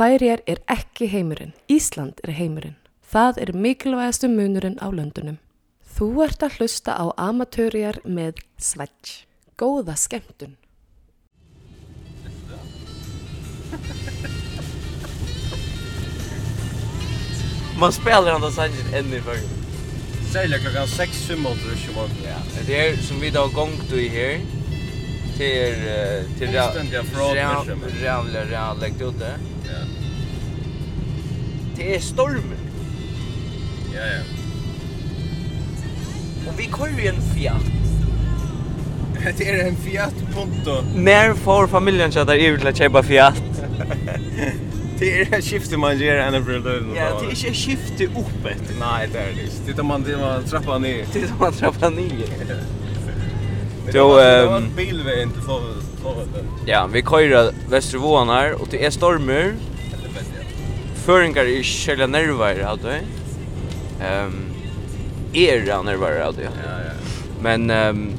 Færjar er ekki heimurinn. Ísland er heimurinn. Það er mikilvægastu munurinn á löndunum. Þú ert að hlusta á amatörjar með svætt. Góða skemmtun! Man spelar andra sangen ännu i förr. Sälja klockan 6 månader i morgon. Ja. Det är som vi då gångt i här. Till till till rävla rävla läggt ut det. Ja. Det är storm. Ja, ja. Och vi kör ju en Fiat. det er en Fiat Punto. När får familjen tjata över till att köpa Fiat? det er en skifte man gör ända för det. Ja, det är inte skifte uppåt. Nei, det er det ikke. Det er man, det man Det ner. Titta man trappa ner. Då, ehm... Det var en bilvägen till Fåvus. Ja, vi køyrer Vestervånar, og det er stormer. Føringar är kjellig nervar, hadde vi. Um, era nervar, hadde jeg. Ja, ja. Men, um,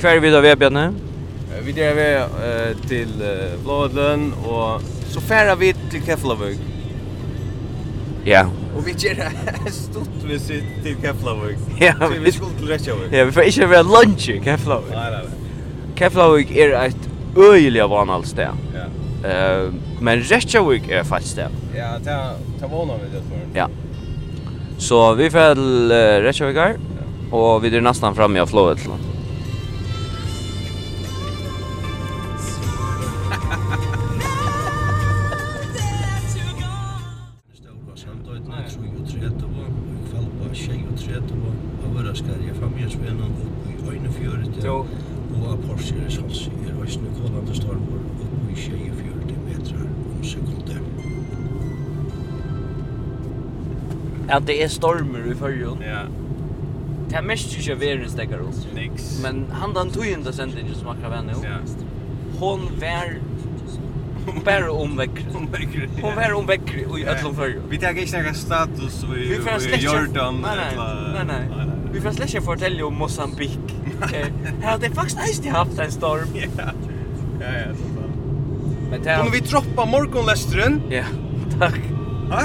hver vi da ved, Bjarne? Vi er ved uh, til uh, Blådløn, og så færer vi til Keflavøk. Ja. Og vi gjør det stort visit til Keflavøk. Ja, vi, vi skulle til Reykjavøk. Ja, vi får ikke være lunch i Keflavøk. Nei, nei, nei. Keflavik er eit øyelig vanalt sted. Ja. Eh, men Reykjavik er faktisk sted. Ja, ta ta vana við det för. Ja. Så vi får uh, Reykjavik här. Ja. Och vi är nästan framme i Flåvet. Ja. at det er stormer i fyrjon. Ja. Det er mest ikke verens dekker oss. Nix. Men han den tøyende sendingen som akkurat var nå, ja. hon var bara om veckor. Om veckor. Hon var om veckor i öllum förr. Vi tar ikke några status i i Jordan. Nej, nej, nej. nej. Vi får släcka fortälja om Mosambik. Här det faktiskt nästan haft en storm. Ja, ja, ja. Men det Kommer vi droppa morgonlesteren? Ja, tack. Ja,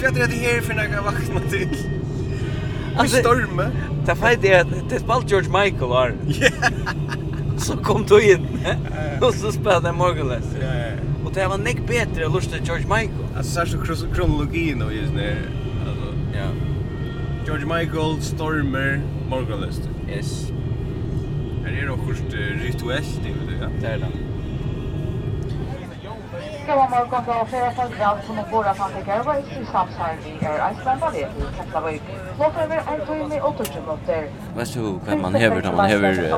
Hva er det her for noe vakna til? Vi storme. Det feit er at det spalt George Michael var. Så kom du inn, og så spelade jeg Morganless. Ja, ja, ja. Och det var nek bättre att lusta George Michael. Alltså så här kronologin och just nu. Alltså, ja. George Michael, Stormer, Morgan Lester. Yes. Här är det också rituellt, det vet du, ja. Det är det. Góðan morgon då flera följdrad som och våra fantikar i samsarvi er Iceland Valley i Keflavik. Låter över en timme och tutsi minuter. Vet du vad man hever när man hever...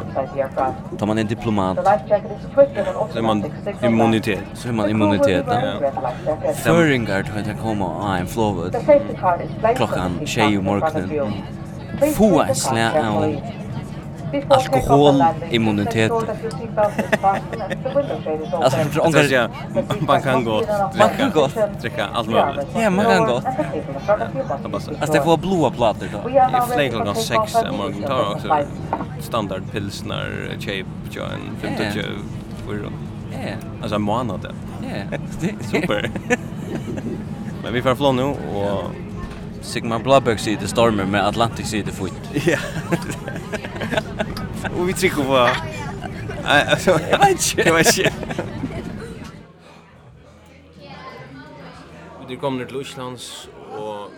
tar man en diplomat så är man immunitet så är man immunitet. ja. Föringar tror jag komma en flowet klockan tjej i morgonen. Få en slä av alkoholimmunitet. alltså för ångar ja, man kan gå man kan gå dricka allt möjligt. Ja, man kan gå. Alltså det får blåa plattor då. I fläck klockan sex är man tar också standard pilsner chape join, en 50. Ja. Alltså en månad. Ja. Det super. Men vi får flå nu och Sigmar Blåbøk sier det stormer, men Atlantik sier det fort. Ja. Og vi trykker på... Jeg vet ikke. Jeg vet ikke. Vi kom til Luslands, og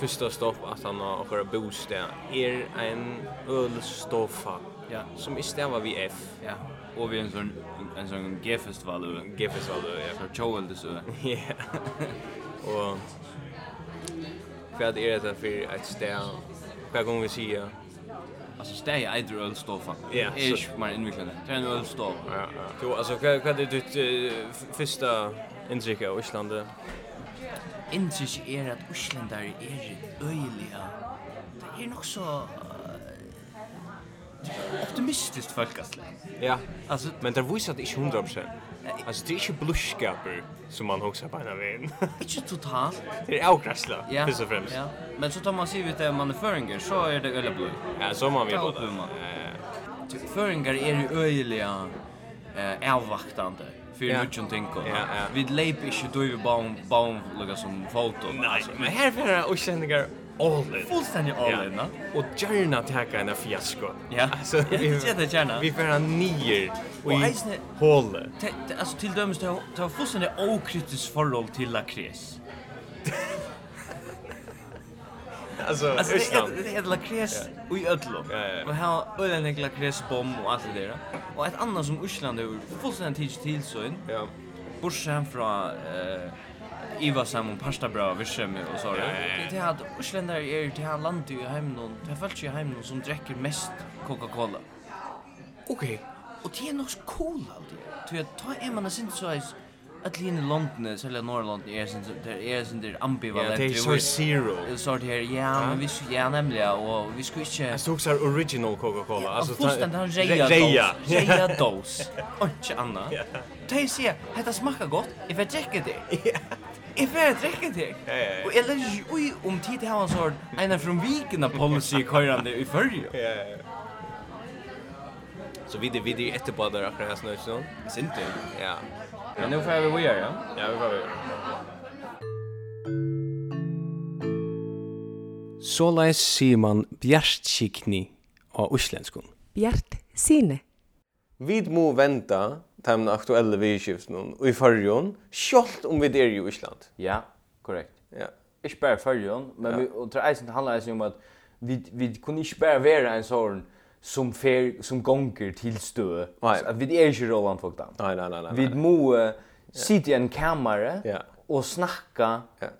første stopp at han har akkurat bostad er en ølstoffa ja. som i stedet var vi F. Ja. Og vi er en sånn, en sånn G-festival. G-festival, ja. Så tjoveldes. Ja. Og vad är det för ett stäv? Vad kommer vi säga? Alltså stäj är det öl står fan. Ja, är mer invecklande. Det är en öl. Ja, ja. Jo, alltså vad vad är ditt första intryck av Island? Intryck är att Island är öjliga. Det är nog så optimistiskt folk. Ja, alltså men det visar det inte 100%. Alltså det är inte blushskaper som man också på ena vägen. Inte totalt. Det är avgräsla, ja. först och främst. Ja. Men så tar man sig ut är manöföringar så är det öle blod. Ja, så man vill båda. Ja. Föringar är ju öjliga eh, avvaktande för yeah. nutjon tänker. Ja, ja. Vi leip inte då vi baum, baum, lukka som foto. Nej, men här får jag okänningar all in. Fullständigt all in. va? Och gärna tacka en fiasko. Ja. Alltså, ja, vi, det det gärna. Vi får en nier och i hålet. Alltså till dömes det har fullständigt okritiskt förhåll till lakres. Alltså, alltså Östland. Det är lakres i Ödlo. Ja, ja, ja. Och här ölen är lakresbom och allt det där. Och ett annat som Östland har fullständigt tidigt tillsyn. Ja. Bortsett från... Eh, Iva sam om pasta bra vischem och så där. Det hade Isländare är till han land i hem någon. Det fallt ju hem någon som dricker mest Coca-Cola. Okej. Och det är nog cool alltid. Tror jag ta en man sin så att linje London så eller Norrland är sin där är sin det ambivalent. Det är så zero. Det så här ja, men vi skulle ja nämligen och vi skulle inte Jag stod så original Coca-Cola. Alltså fullständigt han reja. Reja. Reja dos. Och annat. Det är så här, det smakar gott. If I check det Ja. Jeg får et rekke til. Og jeg lærer ikke ui om tid til en sånn en av vikene policy køyrande i førje. Ja, ja. Så vi det videre etterpå der akkurat her snøy, sånn? Sinti. Ja. Men nå får vi vi ja? Ja, vi får vi Såleis sier man bjertkikni av uslenskun. Bjertkikni. Vi må venta de aktuelle vidskiftene i Førjon, selv om vi er i Island. Ja, korrekt. Ja. Ikke bare Førjon, men vi, og det eisen handler eisen om at vi, vi kunne ikke bare være en sånn som fer som gonger til stø. At vi er ikke Roland Fogdan. Nei, nei, nei, nei. Vi må uh, sitte i en kamera ja. og snakka ja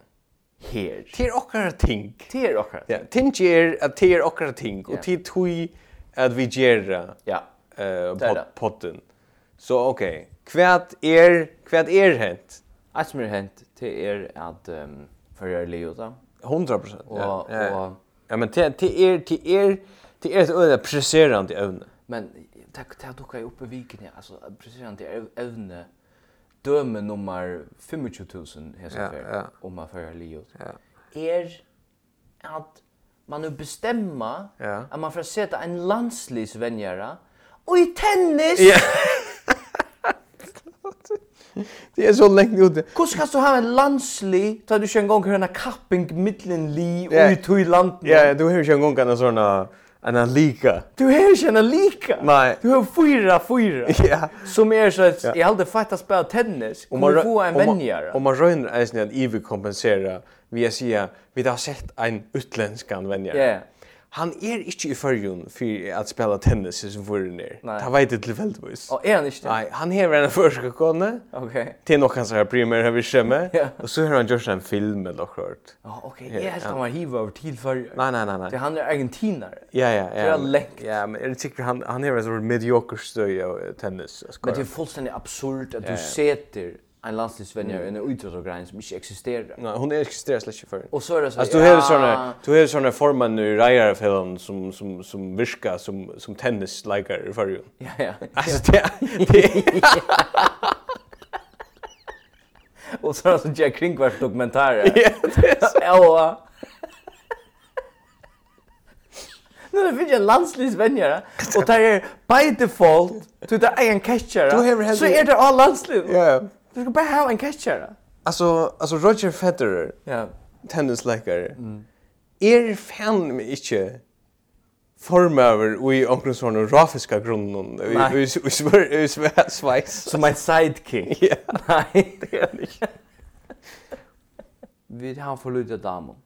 her. Det er okkara ting. Det er okkara ting. Ja, ting er at det er okkara ting, og det er tog at vi gjerra ja. uh, podden. Så okej. Kvärt er, kvärt er hänt. Att som er hänt till er att um, för er Leo da. 100 och, ja. ja. Och, ja men till till er till er till er et øyne presserande evne. Men tack tack du kan ju i viken ja. Alltså presserande evne døme nummer 25000 här så för om man för Leo. Ja. Er att man nu bestämma ja. at man får seta en landslivsvänjare och i tennis. Ja. Det är så länge ute. Hur ska du ha en landsli tar du kör en gång hörna kapping mitten li och yeah. ut i landet? Ja, yeah, du hör kör en gång en såna en lika. Du hör kör en lika. Nej. Du hör fyra fyra. Ja. Som är så att jag hade fattat spela tennis. Om man får en vänjare. Om man rönner är snäd i vi kompensera. Vi är vi har sett en utländskan vänjare. Ja. Yeah han är er ikke i förrjun för att spela tennis som för den där. Det vet det tilfeldigvis. fältvis. Och är han inte? Nej, han har en förska konne. Okej. Okay. Till någon kanske har vi skemme. ja. Och så har han gjort en film eller något. Ja, okej. Okay. Jag helt han var hiva över till för. Nej, nej, nej, nej. Det han är argentinare. Ja, ja, ja. Det är. Ja, men är det tycker han han har en sånn medioker stöj tennis. Men det är fullständigt absurt att du ja, ja. sätter en landslivsvänjer, mm. en utrådsgrej som inte existerar. Nei, hon är slett ikke før. Och så är det så. Alltså du har såna du har såna former i rejära som som som viska som som tennis i för. Ja ja. Alltså det. Och så är det så Jack Kringvars dokumentär. Ja, det är så. Ja. Nu det finns en landslivsvänjare och tar er by default till det en catcher. Så är det all landslivs. Ja, ja. Du ska bara ha en catcher. Alltså alltså Roger Federer. Ja. Tennisläkare. Mm. Er fan mig inte formöver i omkring sån rafiska grunden vi vi vi svajs som en sidekick. Ja. Nej, det är inte. Vi har förlorat damen.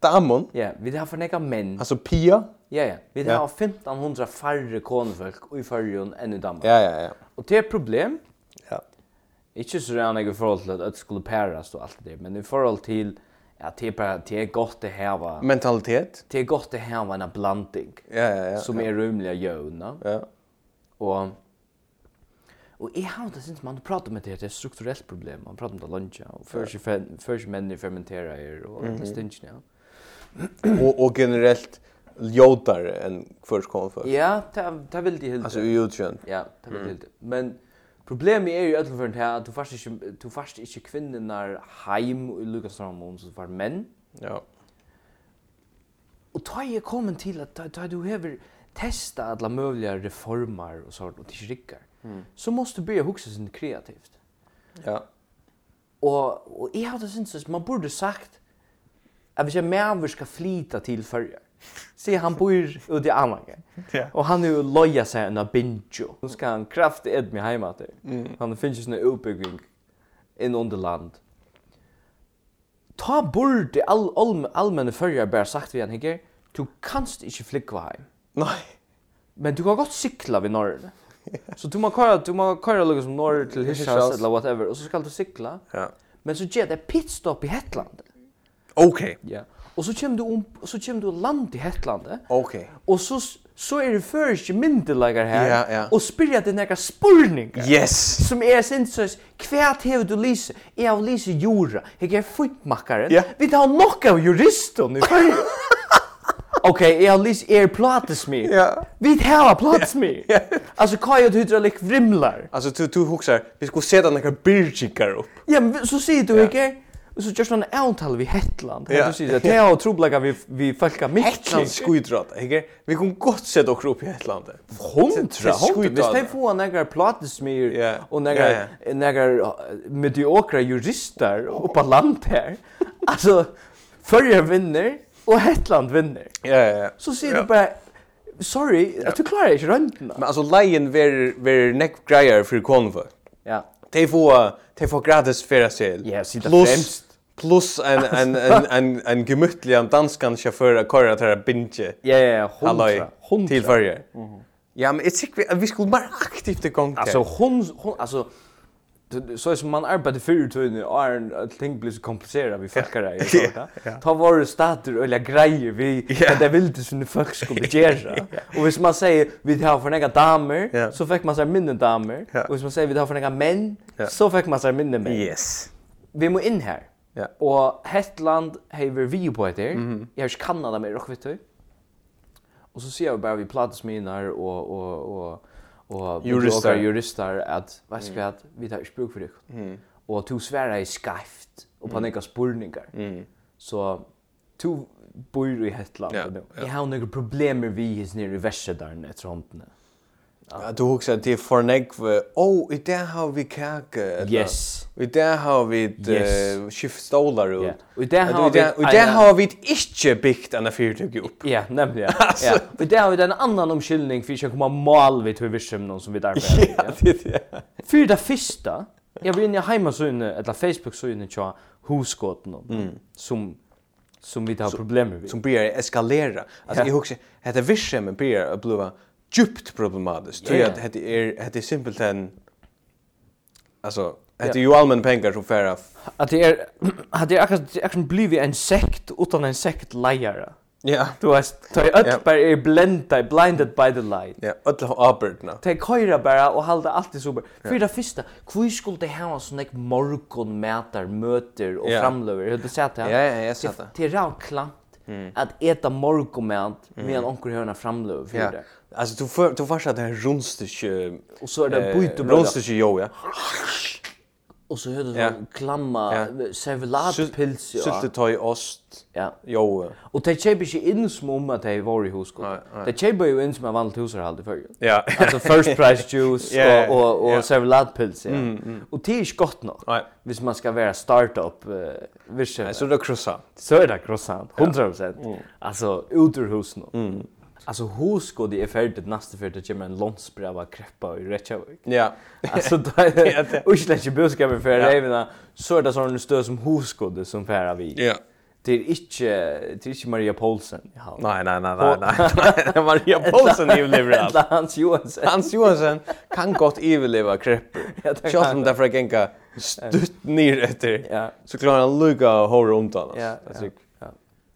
Damon? Ja, vi har förneka män Alltså Pia? Ja, ja. Vi har 1500 färre konfolk i fyrrjon än i Danmark. Ja, ja, ja. och det er problem, Ikke så rann jeg i forhold til at det skulle pæres og alt det, men i forhold til Ja, det er bare, det är gott å ha mentalitet. Det är gott å ha en blandning. Ja, ja, ja. Som är rymliga jöna. Ja. Och Och jeg har inte syns man pratar om det det är strukturellt problem. Man pratar om det lunch och för sig för sig män fermentera er och mm -hmm. stinch ja. och och generellt jodar än först kom för. Ja, det det vill det helt. Alltså utskön. Ja, det vill det. Men Problemet er jo ødelføren til at du fast ikke, du fast ikke kvinnen er heim i Lukas Ramon, så var menn. Ja. Og da er jeg kommet til at da, du hever testa alla möjliga reformer og sånt, och til mm. så måste du börja huxa sin kreativt. Ja. Och och jag hade syns att man borde sagt att vi ska mer ska flyta till førre, Se han bor ute i Amager. Ja. Och han är ju loja sig en binjo. Nu ska han kraft ed med hemma där. Mm. Han finns ju såna uppbyggning in under land. Ta bort det all all allmänna förra bara sagt vi han higer. Du kanst inte flyga hem. Nej. Men du kan gott cykla vid norr. Så du må köra du må köra lugg som norr till Hirschhaus eller whatever och så ska du cykla. Ja. Men så ger det pitstop i Hetland. Okej. Okay. Ja. Yeah. Och så kommer du om så kommer du land i Okej. Okay. Och så så är det först ikke här her, ja, ja. Och spyrja det er nekka spurningar, yes. som är sen så kvärt hever du lyse? Jeg har lyse jorda, Jag är funtmakkaren, Ja. vi tar nog av juristen i fyrir. ok, jag har lyse er platesmi, Ja. vi tar plats mig. Alltså Altså, hva det lik vrimlar? Alltså du, du huxar. vi skulle sätta några birchikar upp. Ja, men så ser du Ja. yeah. Och så just någon antal vi Hetland. Ja. Du ser det är otroligt vi vi folka mycket Hetland skidrot. Ikke? Vi kan gott sätta och kropp i Hetland. Hundra, hundra. Vi ska få några platesmir och några några mediokra jurister på land här. Alltså förra vinner och Hetland vinner. Ja ja. ja. Så ser du bara Sorry, jag du klarar inte röntgen. Men alltså Lion ver ver neck grejer för konvo. Ja. De får de får gratis färdsedel. Ja, sitta det främst plus en en en en en gemütlig en danskan chaufför att köra till att binge. Ja ja, 100 100 till förr. Mhm. Ja, men it's vi vi skulle bara aktivt igång. Alltså hon alltså så som man arbetar för tiden är en ting blir så komplicerat vi fuckar det så där. Ta våra stater eller grejer vi att det vill det som folk skulle göra. Och hvis man säger vi har för några damer så fick man så mindre damer. Och hvis man säger vi har för några män så fick man så mindre män. Yes. Vi må in här. Ja. Og Hetland hever vi på etter. Mm -hmm. Jeg har ikke Kanada med du. Og så sier vi bare vi platesminar og, og, og, og jurister, jurister at, vet du hva, vi tar ikke bruk for det. Mm. Og to svære er skreift og panikka spurningar. Mm. Så to bor i Hetland. Ja, ja. Jeg har noen problemer vi hos nere i verset der etter håndene. Ja, du husker at det er for. Oh, i dag har vi kærke. Yes. I dag har vi et uh, skift stolar ut. Yeah. Og i dag har vi... Og i dag har vi ikke bygd enn fyrtøk opp. Ja, nemlig. Ja. ja. Og i dag har vi en annan omkyldning for ikke å komme mal vid til virksomheten som vi derfor Ja, det er det. For det første, jeg var inne i heimasøyene, eller Facebook-søyene til huskåten, mm. som som vi har problem med. Som börjar eskalera. Alltså jag huxar, heter men börjar att bliva djupt problematiskt. Tror jag att det är det är simpelt en alltså Det är ju allmän pengar som färra. Att det är att det är akkurat akkurat blivit en sekt utan en sekt lejare. Ja. Du vet, ta öll bara är blenda blinded by the light. Ja, öll abertna. Ta köra bara och hålla allt så bra. För det första, hur skulle det ha sån där morgon mätar möter och framlöver. Hur det sätter det? Ja, ja, jag sätter. Det är rakt klant. Att äta morgonmat medan onkel hörna framlöver för det. Alltså du för du får så där rundstycke och så är det byte bröd. Rundstycke jo ja. Och så hörde du klamma servelatpils ja. Sylte ta ost. Ja. Jo. Och det köper sig in som om att det var i hus. Det köper ju in som man vanligt husar hade för. Ja. Alltså first price juice och och och servelatpils ja. Och det är ju gott nog. Nej. Hvis man ska vara startup visst. Så det croissant. Så är det croissant. 100%. Alltså utur hus nu. Mm. Alltså hur skulle det effektet nästa för det kommer en långsbrava kreppa i Reykjavik. Ja. Alltså då är det och släcker buskar för även så är det sån stöd som hur det som färra vi. Ja. Det är inte det är inte Maria Paulsen. Ja. Nej nej nej nej nej. Maria Paulsen är ju av. Hans Johansson. Hans Johansson kan gott överleva kreppor. Jag som därför jag tänker stutt ner efter. Ja. Så klarar han lucka och hålla runt annars. Ja.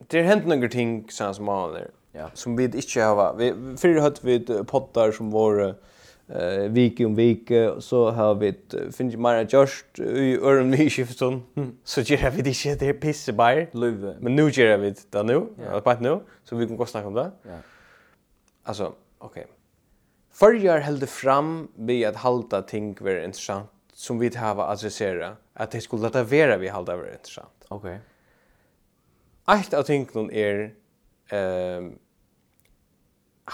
Det har hänt några ting sen som man Ja, som vi inte har. Vi förr hade vi poddar som var eh vike om vike så har vi finns Mara just i örn vi så ger vi det shit där pisse by löv men nu ger vi det nu på nu så vi kan gå snacka om det ja. Alltså okej Förjar hällde fram vi att halta ting var intressant som vi har adressera att det skulle låta vara vi halta var intressant okej okay. Eitt av tingene er eh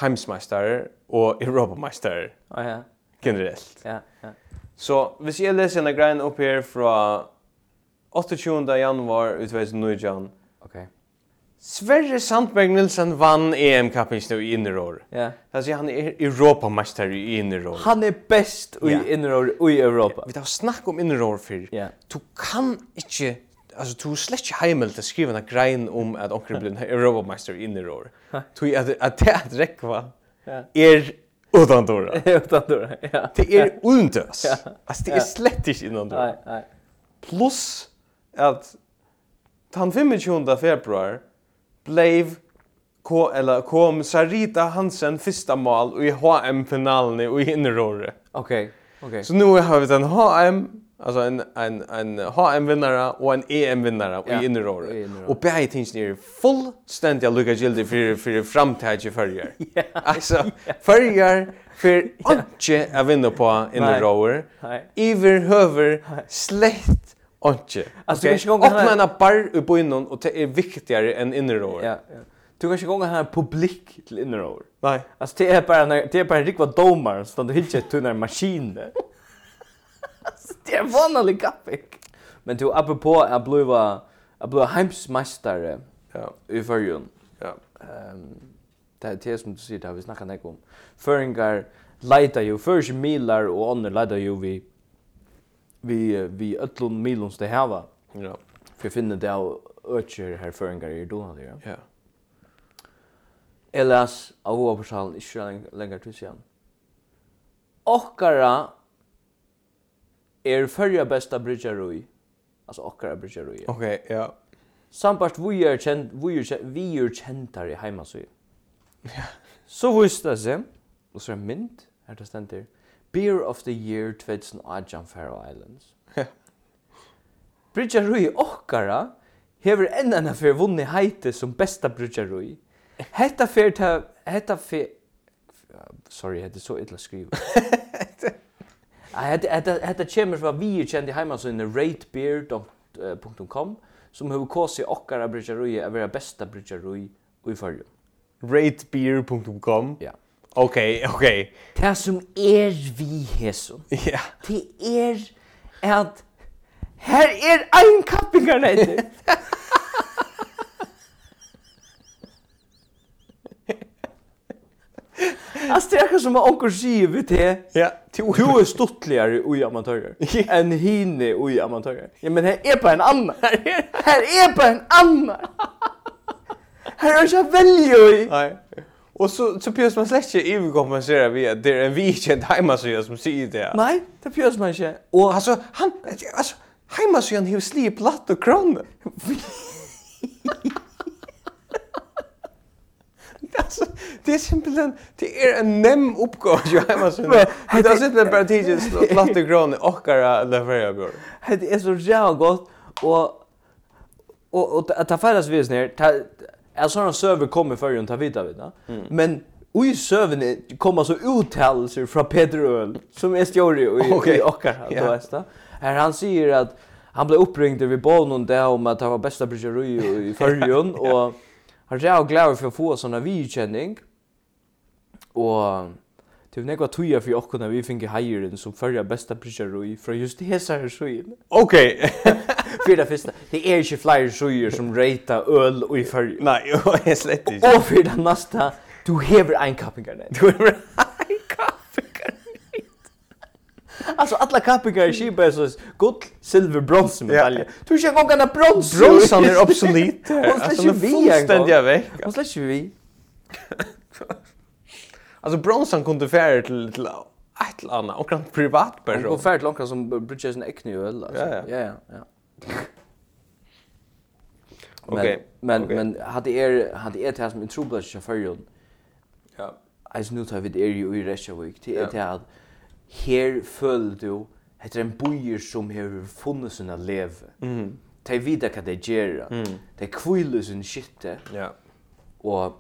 heimsmeister og europameister. Ja ja. Generelt. Ja, ja. Så hvis jeg leser en grein opp her fra 28. januar ut 2019. Okej. Sverre Sandberg Nilsen vann EM-kappingen i innerår. Ja. Yeah. Alltså han er Europamester i innerår. Han är bäst i yeah. innerår i Europa. Vi tar snack om innerår för. Yeah. Du kan inte alltså du släck hemel att skriva en grein om att onkel blir en Europameister i det år. Tui att att det Ja. Er utan dåra. utan dörra. Ja. Det är undas. Alltså det är slett inte innan dåra. Nej, nej. Plus att han 25 februari blev K eller kom Sarita Hansen första mål i HM finalen i innerore. Okej. Okay. Okej. Okay. Så nu har vi den HM Alltså en en en HM vinnare och en EM vinnare ja, i innerår. Och bägge tingen är fullständiga Luca Gildi för för framtid i. Ja. Alltså förrgår för inte att vinna på innerår. Iver höver slett inte. Alltså okay. kanske gånger öppna en bar i byn och det är viktigare än innerår. Ja, ja. Du kanske gånger här publik till innerår. Nej. Alltså det är bara det är bara en rikva domare som står helt till när maskinen det är vanlig kapping. Men du apropå att bliva att bliva heimsmästare. Ja. I förjun. Ja. Ehm det är det som du säger har vi snackar nek om. Föringar leita ju först milar och andra leita ju vi vi vi öllum milons det här va. Ja. För finna det av öcher här föringar i då där. Ja. Elas av vår person i Sri längre till igen. Okkara er förra bästa bridgerui. Alltså okkara bridgerui. Okej, okay, ja. Sambart vi är känd vi är vi är kändare i så. Ja. Så visst det sen. Och så är mint här det ständer. Beer of the year 2018 Faroe Islands. Ja. Bridgerui okkara hever enn enn fyrir vunni heite som besta brudjarui. Hetta fyrir ta, hetta fyrir, sorry, hetta er så illa skriva. Hetta kemur frá vi kjendi i ratebeer.com som hevur kosi okkara bryggerui a vera besta bryggerui í fyrju. Ratebeer.com? Ja. Okay, okay. Det som er vi hesum, ja. det er at her er ein kappingar neyti. Alltså det är kanske som att onkel skriver till. Ja. Till hur är stottligare i amatörer än hinne i amatörer. Ja men här är på en annan. Här är på en annan. Här är jag väljer. Nej. Och så så pjörs man släkt ju even kompensera vi att det är en weekend hemma så jag som säger det. Nej, det pjörs man inte. Och alltså han alltså hemma så han hur slip platt och kron. Alltså, det är simpelthen, det är en nem uppgåva ju hemma så. Det är simpelthen bara tidigt slått latt och grån och kara leverera går. Det är så jävla gott och och och att ta färdas vis ner, ta är såna server kommer för ju ta vita vita. Men Ui sövne kommer så uttalelser från Peter Öl som är story i okay. Ockar då är du. Här han säger att han blev uppringd vid Bolnon där om att han var bästa bryggeri i förrjun och Han är jag glad för att få såna vidkänning. Och Det var nekva tuja for okkur når vi finge heieren som førja besta bridger i fra just hesa her sujen. Ok! for det første, det er ikke flere sujer som reita øl i førja. Nei, jo, jeg slett ikke. Og for det neste, du hever einkappingar ned. Du hever Alltså alla kappingar i Kiba är så guld, silver, brons medaljer. Du ska gå gärna brons. Bronsan är obsolet. Hon släcker vi en gång. Fullständiga veck. Hon släcker vi. Alltså bronsan kunde färre till, till ett eller annat. Och en privatperson. Hon kunde färre till någon som brydde sin äckning öl. Ja, ja. ja, ja. Okej. Men men hade er hade er det som en trubbel chaufför. Ja. Alltså nu tar vi det ju i Reykjavik. Det är det her føler du heter en bojer som har funnet sin leve. Mm. De vet hva de gjør. Mm. De kviler sin skytte. Ja. Og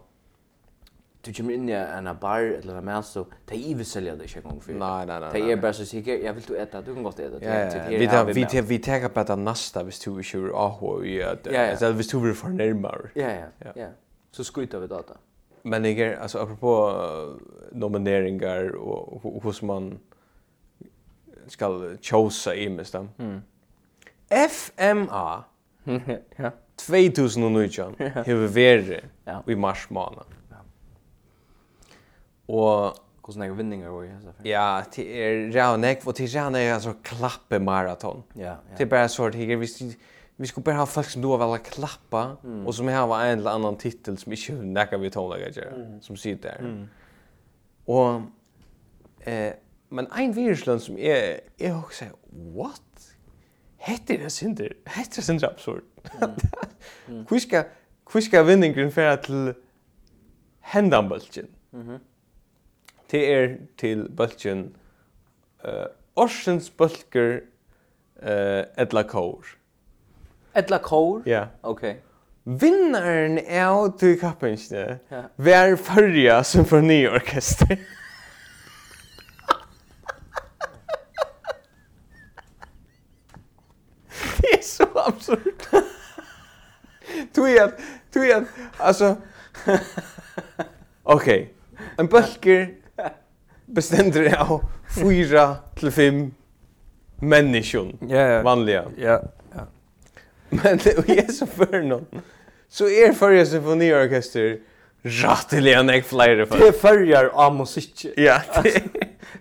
du kommer inn i en bar eller en mæs, så de iver selger det ikke engang for. Nei, nei, nei. De er bare så sikker, jeg vil du etta, du kan godt etta. Ja, ja, ja. Vi vi tenker på det neste hvis du ikke er ahå i at, eller hvis du er for nærmere. Ja, ja, ja. Så skryter vi data. Men jeg er, altså, apropå nomineringar og hos man, skal chosa i mest. Mm. FMA. ja. 2019 hevur verið ja. í mars månad. Ja. Og hvordan er vinningar var hesa. Ja, det er Raunek, og til Raunek er så klappe maraton. Ja, ja. Det er bare så at vi skulle bara ha folk som då väl klappa mm. och som har en eller annan titel som inte näka vi tåla grejer mm. som sitter där. Mm. Och eh men ein virusløn som er er også what? Hette er sindur. Hette er sindur absurd. Kviska kviska vinningurin fer til hendan bulkin. Mhm. Mm det er til bulchen eh orsens bulker eh etla kor. Etla kor? Ja. Yeah. Okay. Vinnaren er til kappingene. Ja. Vær førja symfoniorkester. absurd. Tui at, tui at, altså... Ok, en bølger bestendur av fyra til fem menneskjon, ja, ja. vanliga. Ja, ja. Men i Jesu förnån så är förra symfoniorkester ratteliga nek flere för. Det förjar av musik. Ja.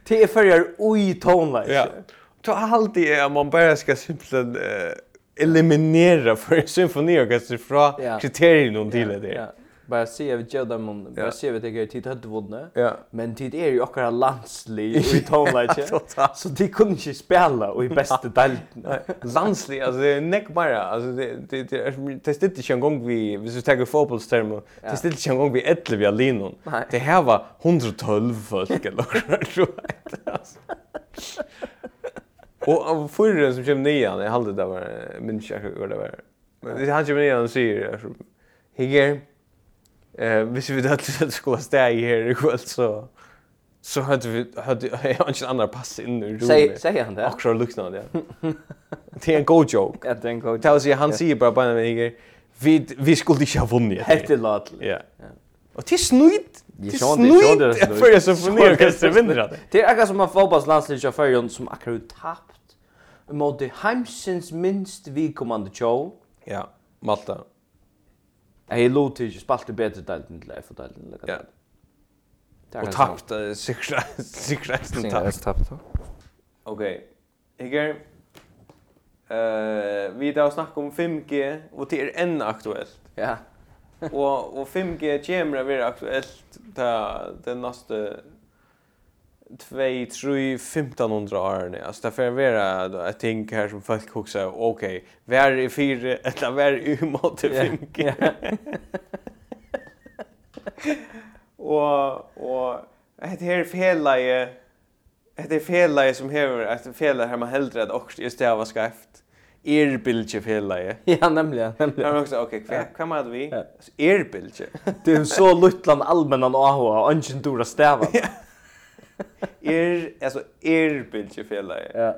Det förjar oj tonläge. Ja. Ta alltid det man bara ska simpelt Uh, eliminera för symfoniorkester från yeah. kriterierna till det. Ja. Bara se över Jodan Mund, bara se över det tid hade vunnit. Men tid är ju också landslig i tonläge. Så de kunde inte spela och i bästa del. Landslig, alltså det är näck bara. Alltså det det det är inte en gång vi vi så tar fotbollsterm. Det är inte en gång vi ett vi alinon. Det här var 112 folk eller så. Och av förren som kom nian, jag hade det var min jag hur det var. Men det han kom nian och säger så Higer eh hvis vi att det skulle stäga här i kväll så så hade vi hade jag inte andra pass in i rummet. Säg säg han det. Akkurat liknande det. Det är en god joke. Ja, det är en god joke. Han säger bara bara med Higer. Vi vi skulle inte ha vunnit. Helt lat. Ja. Och det är snyggt. Det är snyggt. För jag så funderar kan se vinna. Det är akkurat som en fotbollslandslag i Färjön som akkurat tapp moti heimsins minst vikommande tjó. Ja, Malta. Jeg lov til ikke spalte bedre delen til FO-delten. Ja. Og tapt, sikkerhetsen tapt. tapt. Ok, Iger, uh, vi da snakka om 5G, og det er enn aktuelt. Ja. og, og 5G kommer å være aktuelt til den neste 2, 3, 1500 år nu. Alltså därför är det då jag tänker här som folk också okej, okay, är i fyra eller var i mot fem. Och och det här fela det är fela som häver att fela här man hellre att också just det var skäft. Er bilje fela. Ja, nämligen, nämligen. Men också okej, okay, kan man vi? Er bilje. Det är så luttlan allmänna AH och ingen dora stäva. er, alltså er bildjefelare. Ja.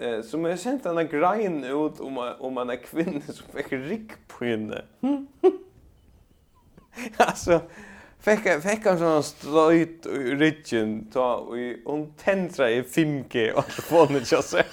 Eh som jag sent en grein ut om om man är kvinna som fick rik på henne. alltså fick fick han sån stöjt i ryggen ta och hon tändra i 5G och telefonen jag så.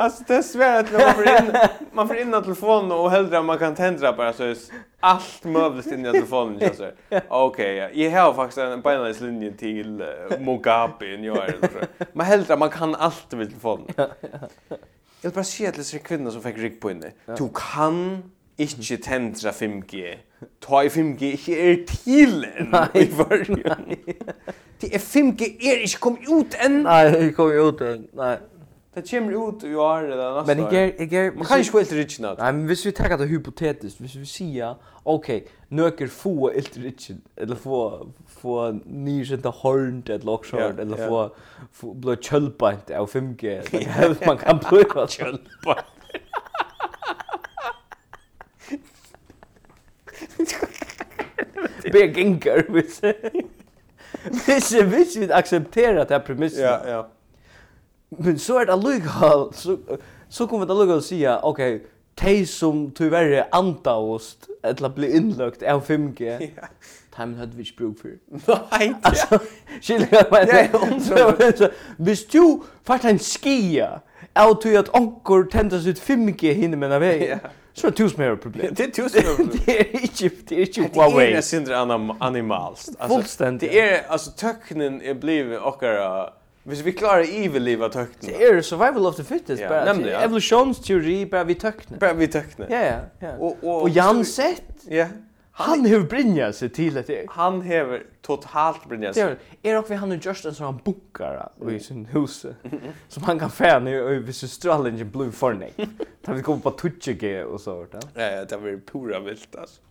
Alltså det är svårt att man får in man får in telefonen och hellre man kan tändra bara så är allt möjligt in i telefonen så det. Okej, ja. jag har faktiskt en binary linje till uh, Mugabe i New York. Men hellre man kan allt med telefonen. Jag vill bara se till sig kvinnor som fick rygg på inne. Du kan inte tändra 5G. Ta i 5G inte är till än i början. Det är 5G är inte kom ut enn. Nei, ikke kom ut än. Nej. Det kommer ut i år eller nästa Men jag jag jag man kan inte helt rich nåt. Nej, men hvis vi tar det hypotetiskt, hvis vi säger okej, nöker få helt rich eller få få nysenta horn eller lockshort eller få få blå kölpant av 5G. Det man kan blå kölpant. Be ginger, vi ser. Vi vi accepterar det här premissen. Ja, ja men så er det allukal så så kommer det allukal å okej ok, de som tyvärre antaost eller bli inlökt av 5G. Ja. Time hade vi brug för. Nej. Alltså, shit, Ja, är det? Hvis du fart en skia av till att onkor tändas ut 5G hinner med av Ja. Så det tusen mer problem. Det är tusen mer problem. Det är inte det är inte Huawei. Det är syndra animals. Alltså det är alltså töknen är blivit och Hvis vi klarar iverliva tøkna. Det er survival of the fittest. Ja, bara, nemlig, ja. Evolutionsteori, bara vi tøkna. Bara vi tøkna. Ja, ja. ja. Og, og, og Jansett, ja. han har brinja seg til at det. Han hever totalt brinja seg. Er okkur han har just en sånn bunkar i sin hus, som han kan fæna i og hvis Australien blue fornig. Da vi kommer på tutjege og så. Ja, ja, det var pura vilt, altså.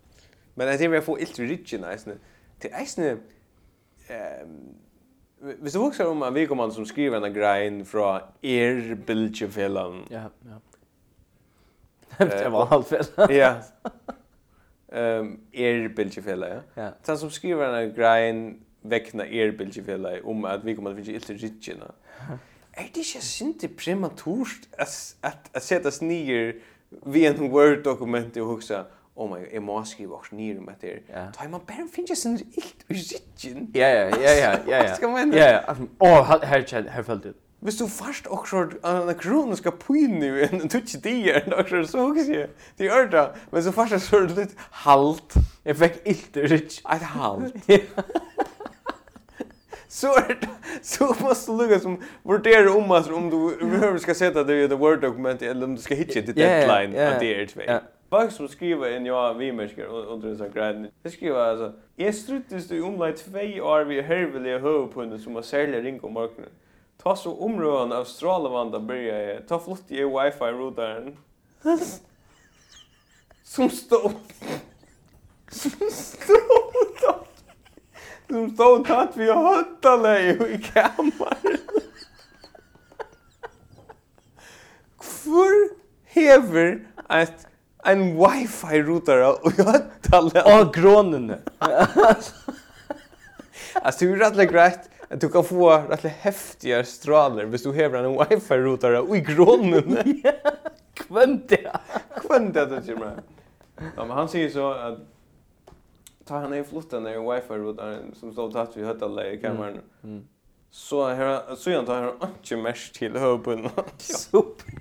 Men jeg tenker vi får ilt i rikina, eisne. Til eisne, ehm, Hvis du husker om en vikommand som skriver en grein fra er bildjefellen. Ja, ja. Det var halvt fel. Ja. Ehm er bildjefellen, ja. Den som skriver en grein vekna er bildjefellen om at vikommand finnes ikke ikke. Er det ikke sinte prematurt at, at, at setas nyer vi en Word-dokument og husker oh my god, jeg må skrive også nye om etter. Ja. Da er man bare finner sin ilt i rikjen. Ja, ja, ja, ja, ja. Hva skal man? Ja, ja, åh, her kjell, her følte du. Hvis du først også en kronisk pyne i en tutsi dier, også så hukkes jeg Det gjør det. men så først så er det litt halt. Jeg fikk ilt i rikj. Et halt. Så er det, så måste du lukka som vurdera om om du behöver ska sätta det i ett Word-dokument eller om du ska hitcha till deadline av det är två. Folk som skriver en jag vimersker under en sån grej. Det skriver alltså, jag struttes i omlai två år vi herveliga huvudpunden som har särlig ring om morgonen. Ta så områden av strålevanda börjar jag. Ta flott i wifi-routaren. som stod... som stod. Som stod tatt vi vid höttale i kammaren. Hvor hever ett en wifi router och jag talar av grånen. Alltså hur rätt grejt att du kan få rätt häftiga strålar hvis du har en wifi router och i grånen. det. Kvönt det ju men. Ja, men han säger så att ta han är flottan där wifi routern som står tatt vid hotell i kameran. Mm. Så här så jag tar han inte mest till hubben. Super.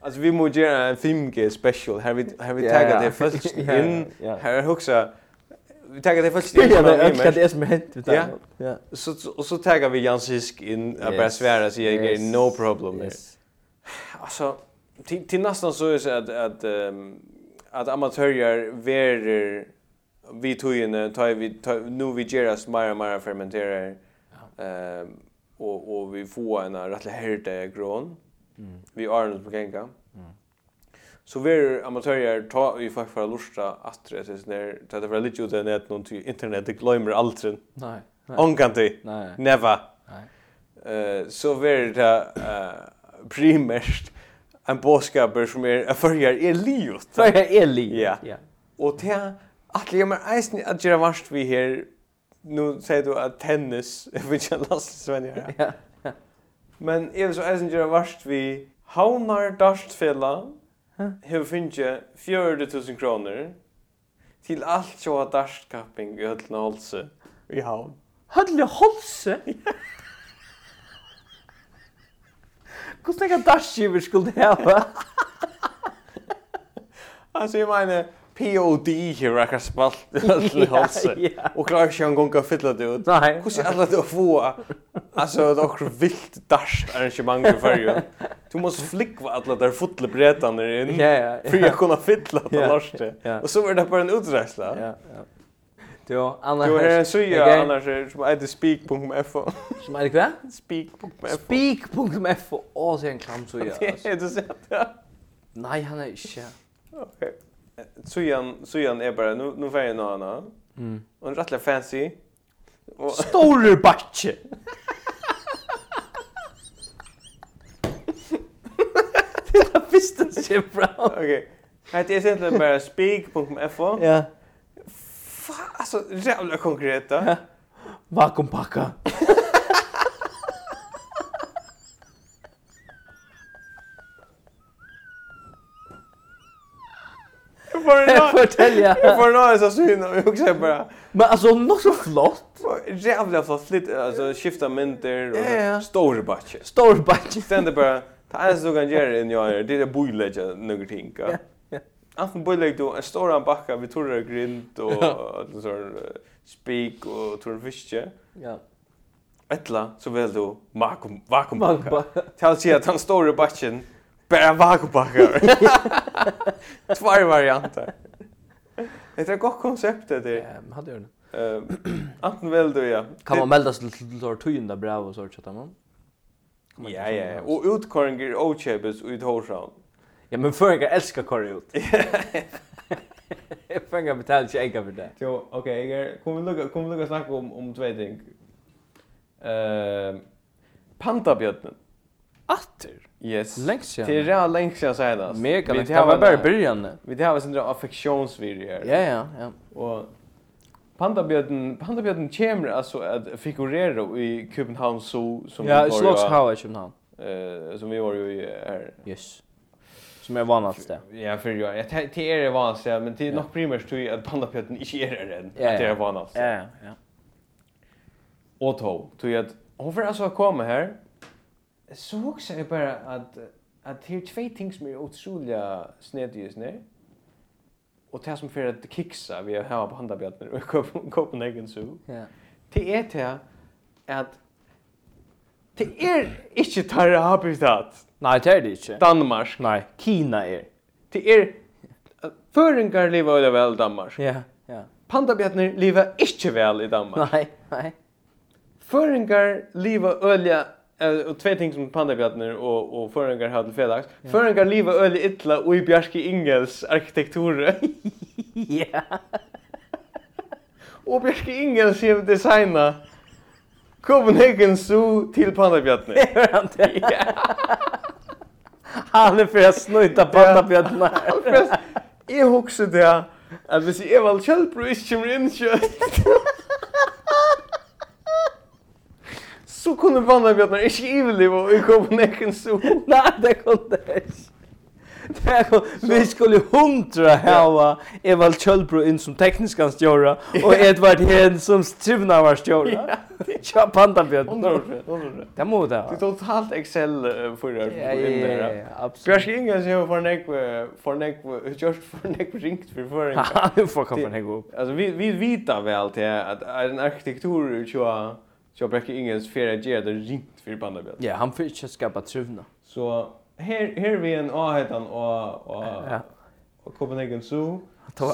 Alltså vi måste göra en 5G special. Här vi här vi taggar det först in. Här huxa vi taggar det först in. Ja, det är det som hänt vi taggar. Ja. Så och så taggar vi Jans Hisk in att bara svära så jag är no problem. Yes. Alltså till till nästan så är det att att att amatörer verer vi tog in tar vi nu vi geras mer och mer fermenterar. Ehm och och vi får en rätt härda grön. Mm. Vi är Arnold på gänga. Mm. Så vi amatörer ta vi faktiskt för att lusta att det är när det är väldigt ute nät någon till internet det glömmer alltid. Nej. nej. Onkanti. Nej. Never. Nej. Eh så vi det eh primärt en boskaper som är er, förjar är livet. Förjar är livet. Ja. Ja. Och det att jag men eisen att göra vart vi här nu säger du att tennis är vi kan lasta Sven Ja. Men jeg vil så eisen gjøre varst vi Havnar Darstfella har finnet 40.000 kroner til alt jo av darstkapping i Hødlene Holse i Havn. Hødlene Holse? Hvordan er det darstgiver skulle hava? altså, jeg mener, POD her har jeg spalt i halsen. Och klarar ikke en gång att fylla det ut. Nej. Hur ser alla det att få? Alltså, det är också vilt darst arrangemang i färgen. Du måste flickva alla där fotle bretan in. Ja, ja. För jag kunna fylla det norske. Och så var det bara en uträsla. Ja, ja. Jo, annars... Jo, här så jag annars är som heter speak.fo. Som är det kvar? Speak.fo. Speak.fo. Åh, så är en klam så. Det är det sett, ja. Nej, han är inte. Okej. Sujan, Sujan är bara, nu, nu får jag någon annan. Mm. Och en rättliga fancy. Och... stor backe! det är det första som fram. Okej. Okay. Här är egentligen bara speak.fo. Ja. Fa, alltså jävla konkreta. Vakuumpacka. får fortälja. Jag får nå så syn och också bara. Men alltså nog så flott. Jävla flott flit alltså skifta mynter och stora batcher. Stora batcher. Ständer bara ta en så kan göra in jag det är boilägga några ting. Ja. Ja. Antingen boilägg en stor backa vi tror det grind och så spik och tror fiske. Ja. Ettla så väl du vakuum vakuum. Tell sig att han står i Bara vakupackar. Två varianter. Det är ett gott koncept det. Ja, hade gjort det. Eh, antingen väl då ja. Kan man melda sig till tor tynda brev och sånt chatta man. Ja, ja. Och utkorringer och chebes ut horsam. Ja, men för jag älskar korre ut. Jag fänger betala inte enka för det. Jo, okej, jag kommer lucka kommer lucka snacka om om två ting. Eh, pantabjörnen. Atter. Yes. Längs sedan. Det är redan längs sedan senast. Mega längst. Det var bara början. Vi det har var sådana affektionsvideo. Ja, ja, ja. Och Pandabjörnen, Pandabjörnen kommer alltså att figurera i Köpenhamn så som ja, vi var. Ja, i Köpenhamn. Eh, som vi var ju i här. Yes. Som är vanligt det. Ja, för jag jag det är det vanligast, men det är nog primärt tror jag att Pandabjörnen inte är det än. Det är vanligt. Ja, ja. Och då tror jag att hon får alltså komma här så huxar jag bara att att det är två ting som är otroliga snedjus nu. Och det som för att kicksa vi har på handabjätten i Copenhagen Zoo. Ja. Det är det att det är inte tarra habitat. Nej, det är det inte. Danmark. Nej. Kina är. Det är Føringar liva øyla vel i Danmark. Ja, ja. Pandabjarnir liva ikkje vel i Danmark. Nei, nei. Føringar liva øyla och två ting som pandabjörnar och och förringar har till felax. Yeah. Förringar lever öle illa och i Bjarke Ingels arkitektur. ja. Och Bjarke Ingels har designa Copenhagen Zoo till pandabjörnar. ja. Han är för att snuta pandabjörnar. Jag huxar det. Alltså jag var själv kommer in kött så kunne Vannabjørnar ikke ivelliva i Copenhagen Zoo. Nej, det kunde det ikke. Vi skulle hundra hava Evald Kjølbro in som teknisk hans stjåra og Edvard Hen som strivna var stjåra. Tja, pandabjøten. Det må det ha. Det er totalt Excel for det. Ja, ja, ja, absolutt. Bjørsk Inga som har för nek för fornek, fornek, för nek ringt för fornek. Ja, du får komma fornek upp. Alltså, vi vita väl till att en arkitektur tjoa jag brukar ingen att göra det ringt för bandet. Ja, han får inte skapa trivna. Så här här vi en ahetan och och ja. och Copenhagen Zoo.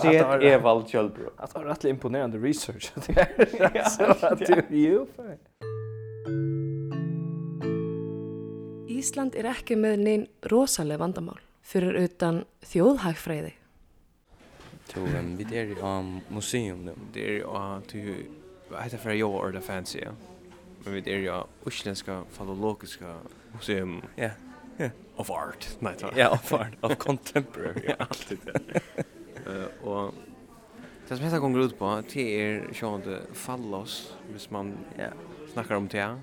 Sett Evald Kjellbro. Att ha rätt imponerande research. Så att du ju för. Ísland er ekki með neinn rosaleg vandamál fyrir utan þjóðhagfræði. Så um, við erum á museum nu. Det er á, uh, til, hvað heitir fyrir jóa orða fancy, ja? men vi är ju usländska falologiska museum. Ja. Ja. Of art. Nej, Ja, of art. Of contemporary. ja, alltid. Eh och det som heter gånger ut på, det är sjönde fallos, hvis man ja, snackar om det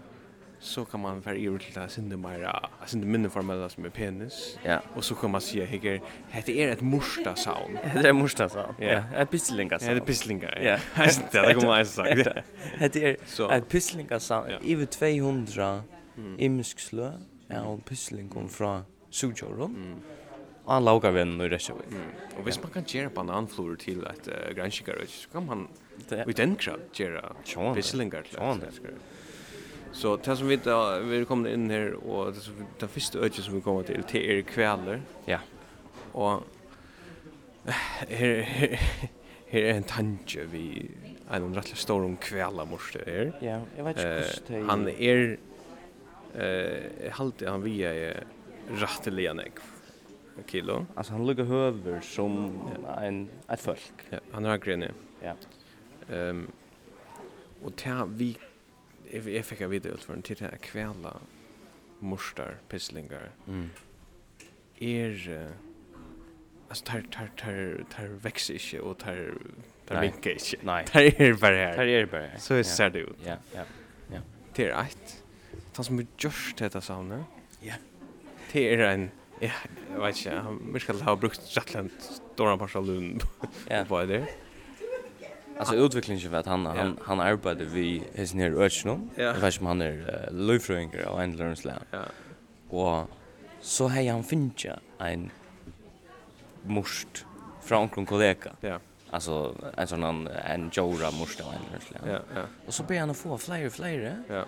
så kan man för över till att synda mera, synda mindre formella som är penis. Ja. Och så kan man säga, hej, det är ett morsta sound. Det är morsta sound. Ja, ett pisslinga sound. Ja, det pisslinga. Ja, det det kommer jag sagt. Det är ett pisslinga sound. Över 200 imskslö av pisslingon från Sujoron. Mm Och han lagar venn i Reykjavik. Mm. Och hvis man kan gjøre bananflor till et uh, grannskikar, så kan man i den grad gjøre visslingar til et grannskikar. Så det som vi da, vi er kommet inn her, og det, som, det første øyne som vi kommer til, det er kveler. Ja. Og her, her, her er en tanke vi, en rettelig stor om kveler morste her. Ja, jeg vet ikke hvordan det er. Han er, eh, halte han via er rettelig en ekv kilo. Alltså han lukkar höver som ja. en ett folk. Ja, han har gränne. Ja. Ehm um, och ta vi jag, jag fick en video ut för en tidigare kvälla morstar, pisslingar. Mm. Er, alltså tar, tar, tar, tar växer inte och tar, tar vinkar inte. Nej. Tar er bara här. Tar er bara här. Så ja. ser det ut. Ja, ja, ja. Det är rätt. Han som görs till detta sauna. Ja. Det är en, ja, jag vet inte, han verkar ha brukt rätt en stora parsalun på det. Ja. Alltså utvecklingen för att han han han arbetar vi his near Örtsnum. Jag vet inte om han är löfröingar och en lärnsland. Ja. Och så hej han finja en must från en kollega. Ja. Alltså en sån en en Jora must och en lärnsland. Ja, ja. Och så ber han att få fler och fler. Ja.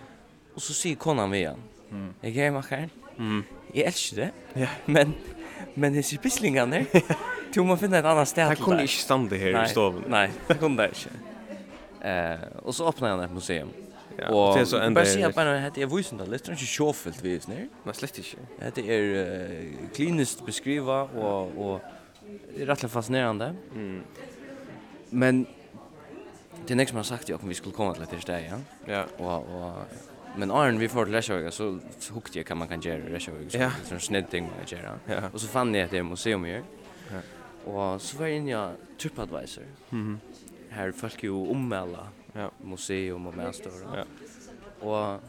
Och så säger konan vi igen. Mm. Jag är mackaren. Mm. Jag älskar det. Ja. Men men det är pisslingarna. Du må finna ett annat ställe. til kunde inte stanna här i stoven. Nej, jeg kunde det ikke. Eh, och så åpnet han ett museum. Ja, och det är så ända enda... Bare sier bare, hette er vusen da, litt ikke sjåfelt vi är nere. Nei, slett ikke. Hette er uh, klinisk beskriva och och det är rätt fascinerande. Mm. Men det er nek som har sagt jag om vi skulle komma till det sted, ja? Ja. Och och Men Arn vi får till Lesjöga så hukte jag kan man kan göra Lesjöga så ja. sån snedd ting man kan göra. Ja. Och så fann jag att det är museum ju. Ja. Og så var jeg inne i TripAdvisor. Mm -hmm. Her folk jo ommelda ja. museum og medstår. Ja. Og,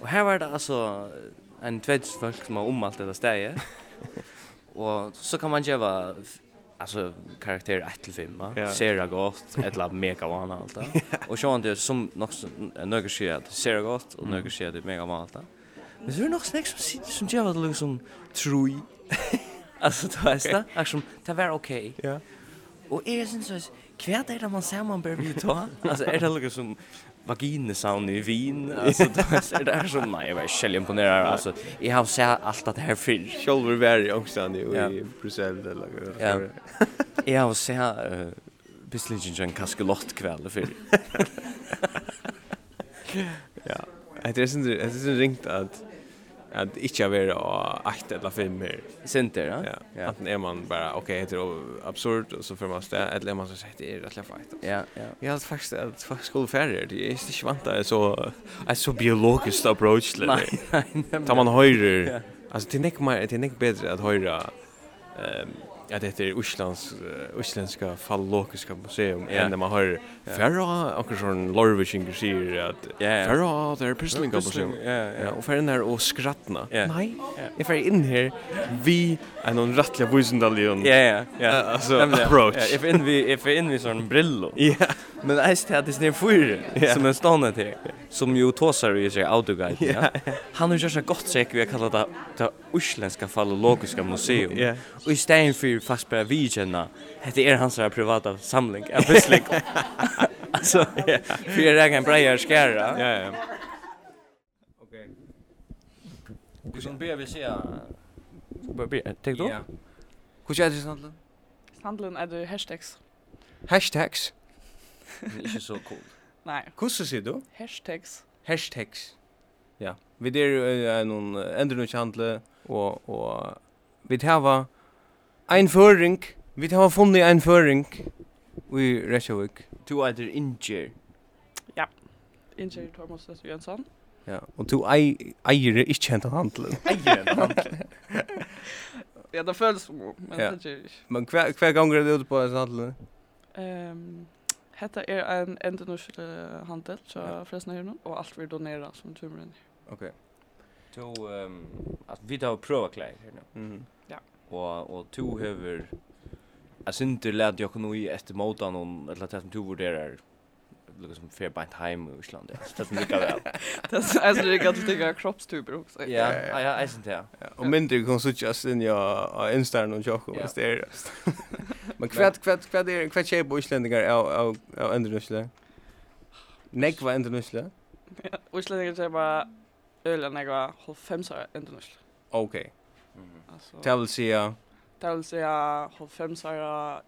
og her var det altså en tvedje folk som har ommalt dette stedet. og så kan man gjøre alltså karaktär 1 till 5 va. ser Sera gott, eller mega vana allt det. Och så han det som något några skit att Sera gott och några skit att mega vana allt det. Men så är det nog snäck som sitter som gör det liksom true. Alltså det är det liksom det var okej. Ja. Och är det sen så kvärt är det man ser man behöver ju ta. Alltså är det liksom som vagina sound i vin alltså det är det som nej jag är själv imponerad alltså jag har sett allt det här för var very också i Brussel eller Ja. Jag har sett Bislingen en kaskelott kväll för. Ja. Det är sen det är sen ringt att att inte vara åtta eller fem mer. Center, ja. Ja. ja. Att är man bara okej, okay, det är absurd och så för man stä eller man så sagt det är rätt lätt Ja, ja. Jag har faktiskt att faktiskt skulle färre. Det är inte svant där så är så biologiskt approach till det. Nej, nej. Tar man höjre. Alltså det är inte mer det är inte bättre att höjra ehm ja det heter Islands isländska fallokiska museum ja. när man har Ferra och sån Lorvishing säger att Ferra där pysslinga museum. ja ja. Och för den här och skrattna nej if I in here vi en någon rättliga visendalion ja ja ja. Alltså approach. If in vi if in vi sån brillo. Ja. Men det är det är för som en stannar till som ju tåsar ju sig autoguide ja. Han har ju så gott säkert vi kallar det det isländska fallokiska museum. Ja. Och i stein för fast bara vi känna. Det är hans privata samling. Jag visst lik. Alltså, för jag kan breja skära. Ja, ja. Okej. Hur som ber vi se. Bara. Tänk då. Ja. Hur känns det sandlen? Sandlen är det hashtags. Hashtags. Det är inte så cool. Nej. Hur ser du? Hashtags. Hashtags. Ja. Vi der er noen endrundshandle og, og vi tar ein føring. Vi har funnet ein føring i Reykjavik. Du eitir Inger. Ja, Inger Thomas Søs Jønsson. Ja, og du eier ikke hentan handelen. Eier hentan handelen. ja, det føles som men ja. det er ikke. Men hver, hver gang er det ute på hentan handelen? Um, Hetta er ein endurnusk handel, så ja. fresna her og alt vi donera som tumren. Ok. Så, um, at vi tar prøva klær her nu. Mm -hmm og og to hever Jeg synder lærte jeg kunne i etter måten om eller det som du vurderer lukka som fer bant heim i Island. Ja. Det som lukka vel. Det er altså at du tenker kroppstuber også. Ja, ja, ja, är det, ja. Og mindre kan så just in ja, av Instagram och Jakob hvis det. Men kvätt kvätt kvätt är kvätt tjej på Islandingar av av av Indonesien. Nek var Indonesien. Ja, Islandingar tjej bara öl och nek var 95 år Indonesien. Mm. Alltså Det vill säga Det vill säga har fem så här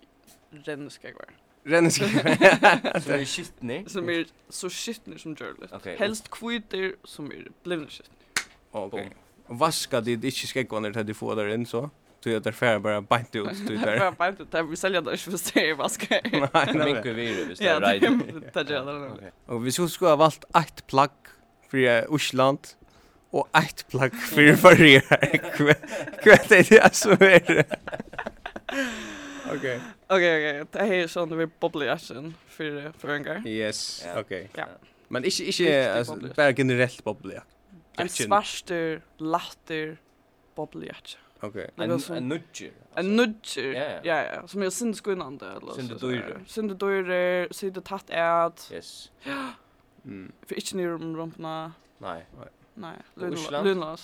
renskegvar. Renskegvar. Så är skitne. Som är så skitne som görligt. Okay. Helst kvitter som är blivna skitne. Okej. Okay. Vaska det inte skäggvarna där du får där in så. Du är där färre bara bänt ut du där. Bara bänt ut vi säljer det inte för sig vaska. Nej, men vi vill visst där. Ja, det gör det. Och vi skulle ha valt ett plagg för Osland og eitt plagg fyrir fyrir her. Hva er det som er? Ok. Ok, ok. Det er sånn det blir bobblejassen for føringar. Yes, ok. Ja. Men ikke, ikke bare generelt bobblejakk. En svarster, latter bobblejakk. Ok, en nudger. En nudger, ja, ja. Som er sinde skunnande. Sinde dyrer. Sinde dyrer, sinde tatt et. Yes. Ja. For ikke nere om rumpene. Nei, nei. Nej, Lundland. Lundland.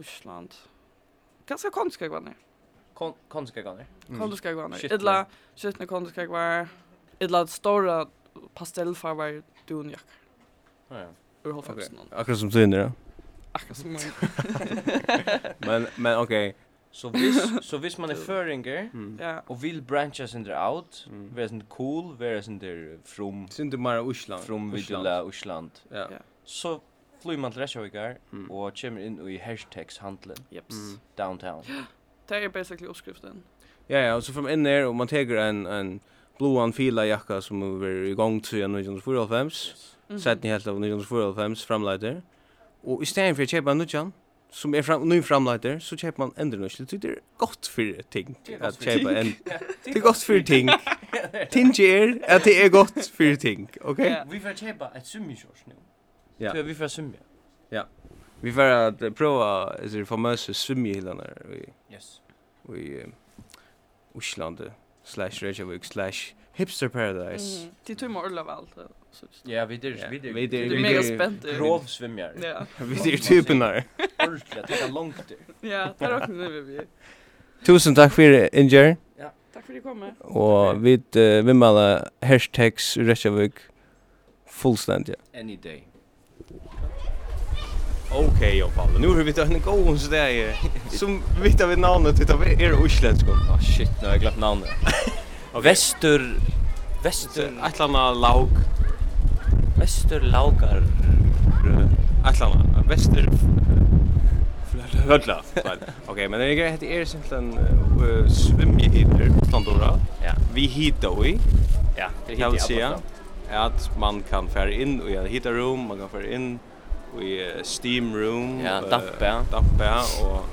Island. Ganska konstiga grannar. Kon konstiga grannar. Mm. Konstiga grannar. Idla skitna konstiga grannar. Idla stora pastellfarvar dunjack. Ja ja. Ur Okej. Okay. Akkurat som synd det. Akkurat som. men men okej. Okay. Så vis så vis man är föringer mm. och vill brancha under out, mm. vara sån cool, vara sån där from. Synd du mer Island. From Vidla Island. Ja. Så flyr man til Reykjavíkar mm. og kommer inn i hashtags hashtagshandlen. Jeps. Mm. Downtown. Det er basically oppskriften. Ja, ja, og så får man inn der, og man teker en, en blåan fila jakka som er i gang til 1994, yes. sett ni helt av 1945 framleiter. Og i stedet for å kjøpe en nudjan, som er fram, ny framleiter, så kjøper man endre nøsle. Det er godt for ting at kjøpe en... Det er godt for ting. Ting er at det er godt for ting, ok? Vi får kjøpe et summikjørs nå. Ja. Så vi får simma. Ja. Vi får att prova is det famösa simmihilarna i Yes. Vi Uslande slash Reykjavik slash hipster paradise. Mm. Det tog mig orla väl. så. Ja, vi det vi det. Vi det är mega spänt. Grov svimmar. Ja. Vi det typen där. Ordentligt, det är långt. Ja, det är också nu vi. Tusen tack för Inger. Ja. Tack för att du kom. Och vi vimmar hashtags Reykjavik fullständigt. Any day. Okej, ja Paul. Nu har vi tagit en god så där är som vet vi namnet titta vi är Island kom. oh, shit, nu har jag glömt namnet. okay. Väster Väster Atlanta Laug. Väster Laugar. Atlanta Väster Hölla. Okej, men det är det är simpelthen uh, svimjehider Atlantora. Ja. Vi hittar vi. Ja, det hittar jag. Att man kan färra in och jag hittar rum, man kan färra in i steam room ja dampa dampa och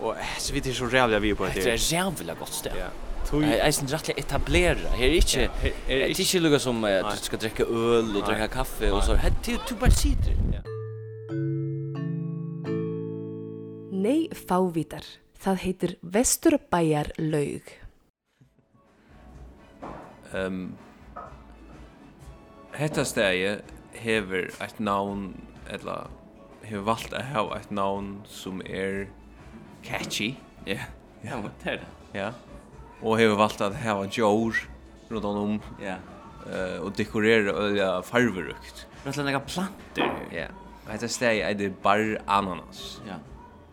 och så vet det så jävla vi på det det är jävla gott sted ja Tui. Jag syns rätt att etablera. Här är inte det är inte lugga som att du ska dricka öl och dricka kaffe och så här till du bara sitter. Ja. Nei fávitar. Það heitir Vesturbæjar laug. Ehm um, Hetta stæði hevur eitt navn ella hevur valt at ha ett navn som er catchy. Ja. Ja, vad det är. Ja. Og hevur valt at ha en jord runt om. Ja. Eh og dekorera ølja farverukt. Rätt några plantor. Ja. Hetta heter det? Bar ananas. Ja.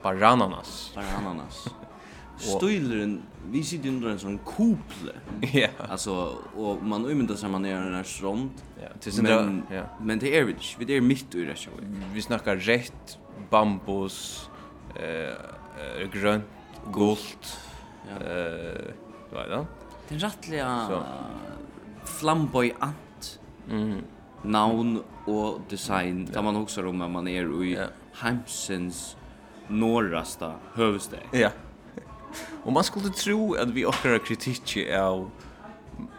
Bar ananas. Bar ananas. Stöjlen, vi sitter under en sån kople. Ja. Alltså, och man umyntar sig man är en här strand. Ja, till sin men, ja. men det är vi inte, vi är mitt i det. Vi snackar rätt, bambus, eh, grönt, gult. Ja. Eh, vad är det? Den rättliga Så. flamboyant mm. navn och design. Ja. Där man också om att man är i ja. Heimsens norrasta hövsteg. Ja. Og man skulle tro at vi okkara kritikki av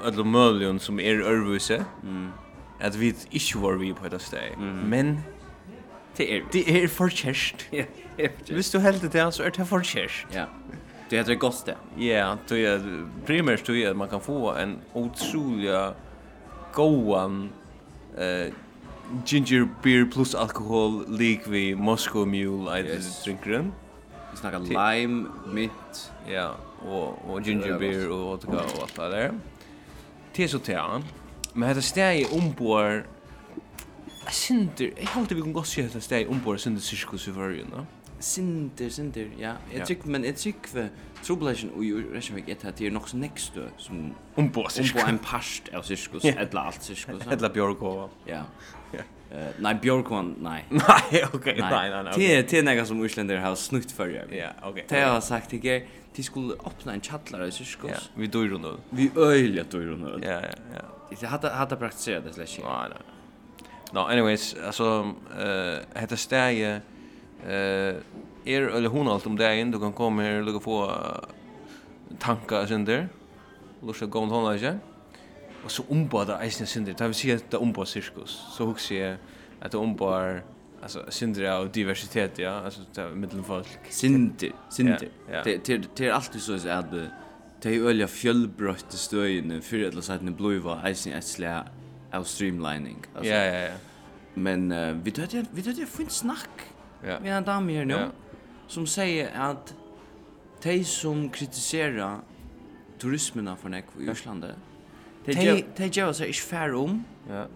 alle møljon som er ørvuse, mm. at vi ikke var vi på et steg. Mm. Men det er vi. Det er for kjærst. Ja, det er. Hvis du heldig det, så er det for kjærst. Ja. Det heter godt det. Ja, det er primært det at man kan få en otrolig gåan eh, ginger beer plus alkohol lik vi Moscow Mule, I yes. drinker Vi snackar lime, mint. Ja, och, och ginger beer och vodka och allt det där. Det är så tean. Men det steg är ombord Sinter, jeg halte vi kan godt se det steg ombord Sinter Cirkus i Førjen, da? Sinter, Sinter, ja. Jeg tykker, men jeg tykker Trobladjen og Reshavik er det er nok så nekstø som... Ombord Cirkus. Ombord en parst av Cirkus, Sirkus, eller alt Sirkus. eller Bjørkova. Ja. Eh nej Björkman nej. Nej okej nej nej nej. Det det några som Isländer har snukt för jag. Ja okej. Det har sagt till dig de skulle öppna en chattlar i syskos. Ja, vi dör ju nu. Vi öjligt dör ju nu. Ja ja ja. Det hade hade praktiserat det slash. Nej nej. No anyways alltså eh heter stäje eh er eller hon allt om dagen du kan komma här och lugga få tankar sen där. Lusta gå hon hålla sig og så ombar det eisne synder. Det vil si at det ombar sirkus. Så husker jeg at det ombar alltså synder av diversitet ja alltså mittelfolk synder synder ja. det det det är alltid så att det det är öliga fjällbrött i stöjen för att låta den blåa isen är slä av streamlining alltså ja ja ja men uh, vi det vi vet det fint snack ja vi har dam här nu ja. som säger att de som kritiserar turismen av Nekv i Island Det gjør oss ikke færre om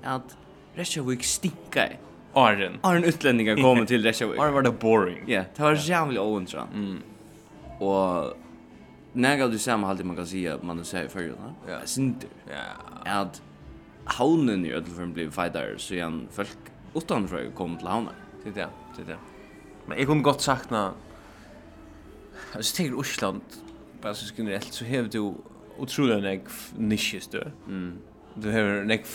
at Reykjavik stinker Arren. Arren utlänningar kommer till Reykjavik. Arren var det boring. Ja, det var jävligt ointressant. Mm. Och när du samma alltid man kan säga att man säger för ju, va? Ja. Sint. Ja. Att haunen i Ödlfjorden blev fighter så igen folk utanför kom till haunen. Det där, det där. Men jag kunde gott sakna Alltså till Osland, bara så generellt så hävde du otroligt nek nischestö. Mm. Du har nek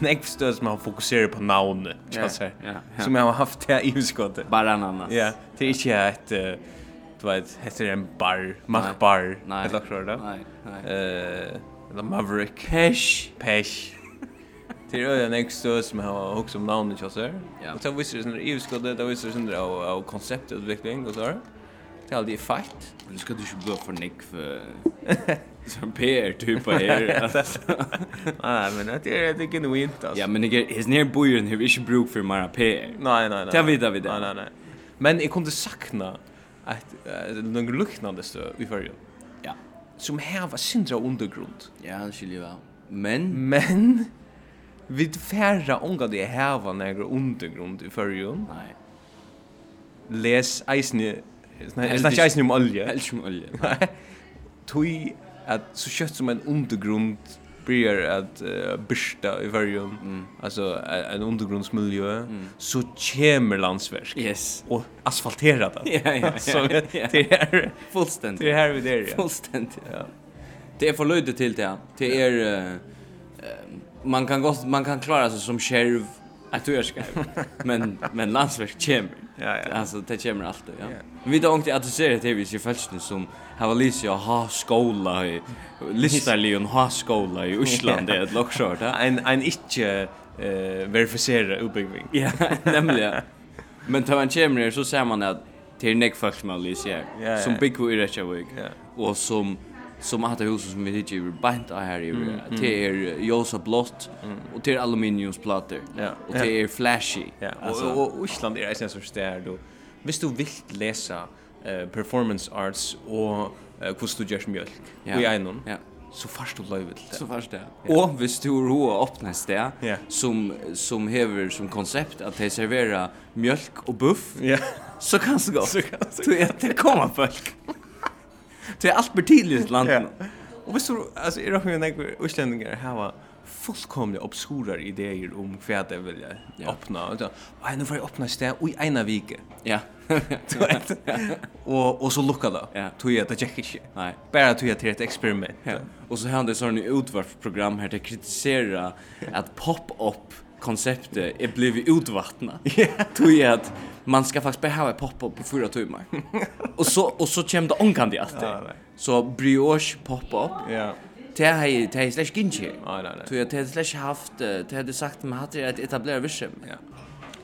nek stö som man fokuserar på namn, jag säger. Som jag har haft det i utskottet. Bara en annan. Ja, det är inte ett du vet, heter en bar, machbar, eller så där. Nej, nej. Eh, eller Maverick. Pesh. Pesh. Det är en extra som har också om namnet jag ser. Och sen visste det sån där EU-skottet, det visste det sån där av av konceptutveckling och så här. Det är aldrig fight. Men du ska du inte bli för nick för... som PR typ av här. Nej, men det är det kan vi inte. Ja, men det är ner bojen and he ska bruk för mera PR. Nej, nej, nej. Det vet vi det. Nej, nej, nej. Men jag kunde sakna att någon lucknande stö i förr. Ja. Som här var sindra undergrund. Ja, det skulle ju vara. Men men vi färra onga det här var några undergrund i förr. Nej. Les eisne. Nej, det snackar inte eisne om olja. Eisne om olja. Tui at så kött som en undergrund börjar att uh, bista i varje mm. alltså en undergrundsmiljö mm. så kommer landsverk yes. och asfaltera det. ja, ja, ja, så det är fullständigt. Det här vi där. Ja. Fullständigt. Ja. Det är för löjligt till det. Det är uh, man kan gott man kan klara sig som själv att du är men men landsverk kommer ja. Alltså det kommer alltid, ja. Men vi då ångte att se det vi ser faktiskt som har Alicia ha skola i Listarlion ha skola i Island det ett lockshort. En en inte eh verifiera uppbyggning. Ja, nämligen. Men tar man kommer så ser man att det är näck folk Alicia som big i Reykjavik och som som att huset som vi hittar ju bant här i det är josa blått och det är aluminiumsplattor och det är flashy och och Island är sen så stär då Hvis du vill läsa performance arts och hur du gör mjölk ja. i någon så fast du löv det. Så fast det. Ja. Och hvis du ro öppnar sted, ja. som som hever som koncept att de servera mjölk och buff. Ja. Så kan det gå. Så kan så. Du äter komma folk. Det är allt betydligt land. Och visst du alltså är det en några utlänningar har fullkomliga obskura idéer om vad de vill öppna och vad nu får jag öppna stä i ena vecka. Ja. Och och så lucka då. Tog jag det check inte. Nej. Bara tog jag till ett experiment. Och så hade sån utvarvprogram här till kritisera att pop-up konceptet är blivit utvattnat. Tog jag att man ska faktiskt behöva poppa på fyra timmar. och så och så kämde onkan det alltid. Ja, så brioche pop-up. Ja. Det har ju det är slash ginchi. Nej nej nej. Så jag det slash haft det hade sagt man hade ett etablerat vision. Ja.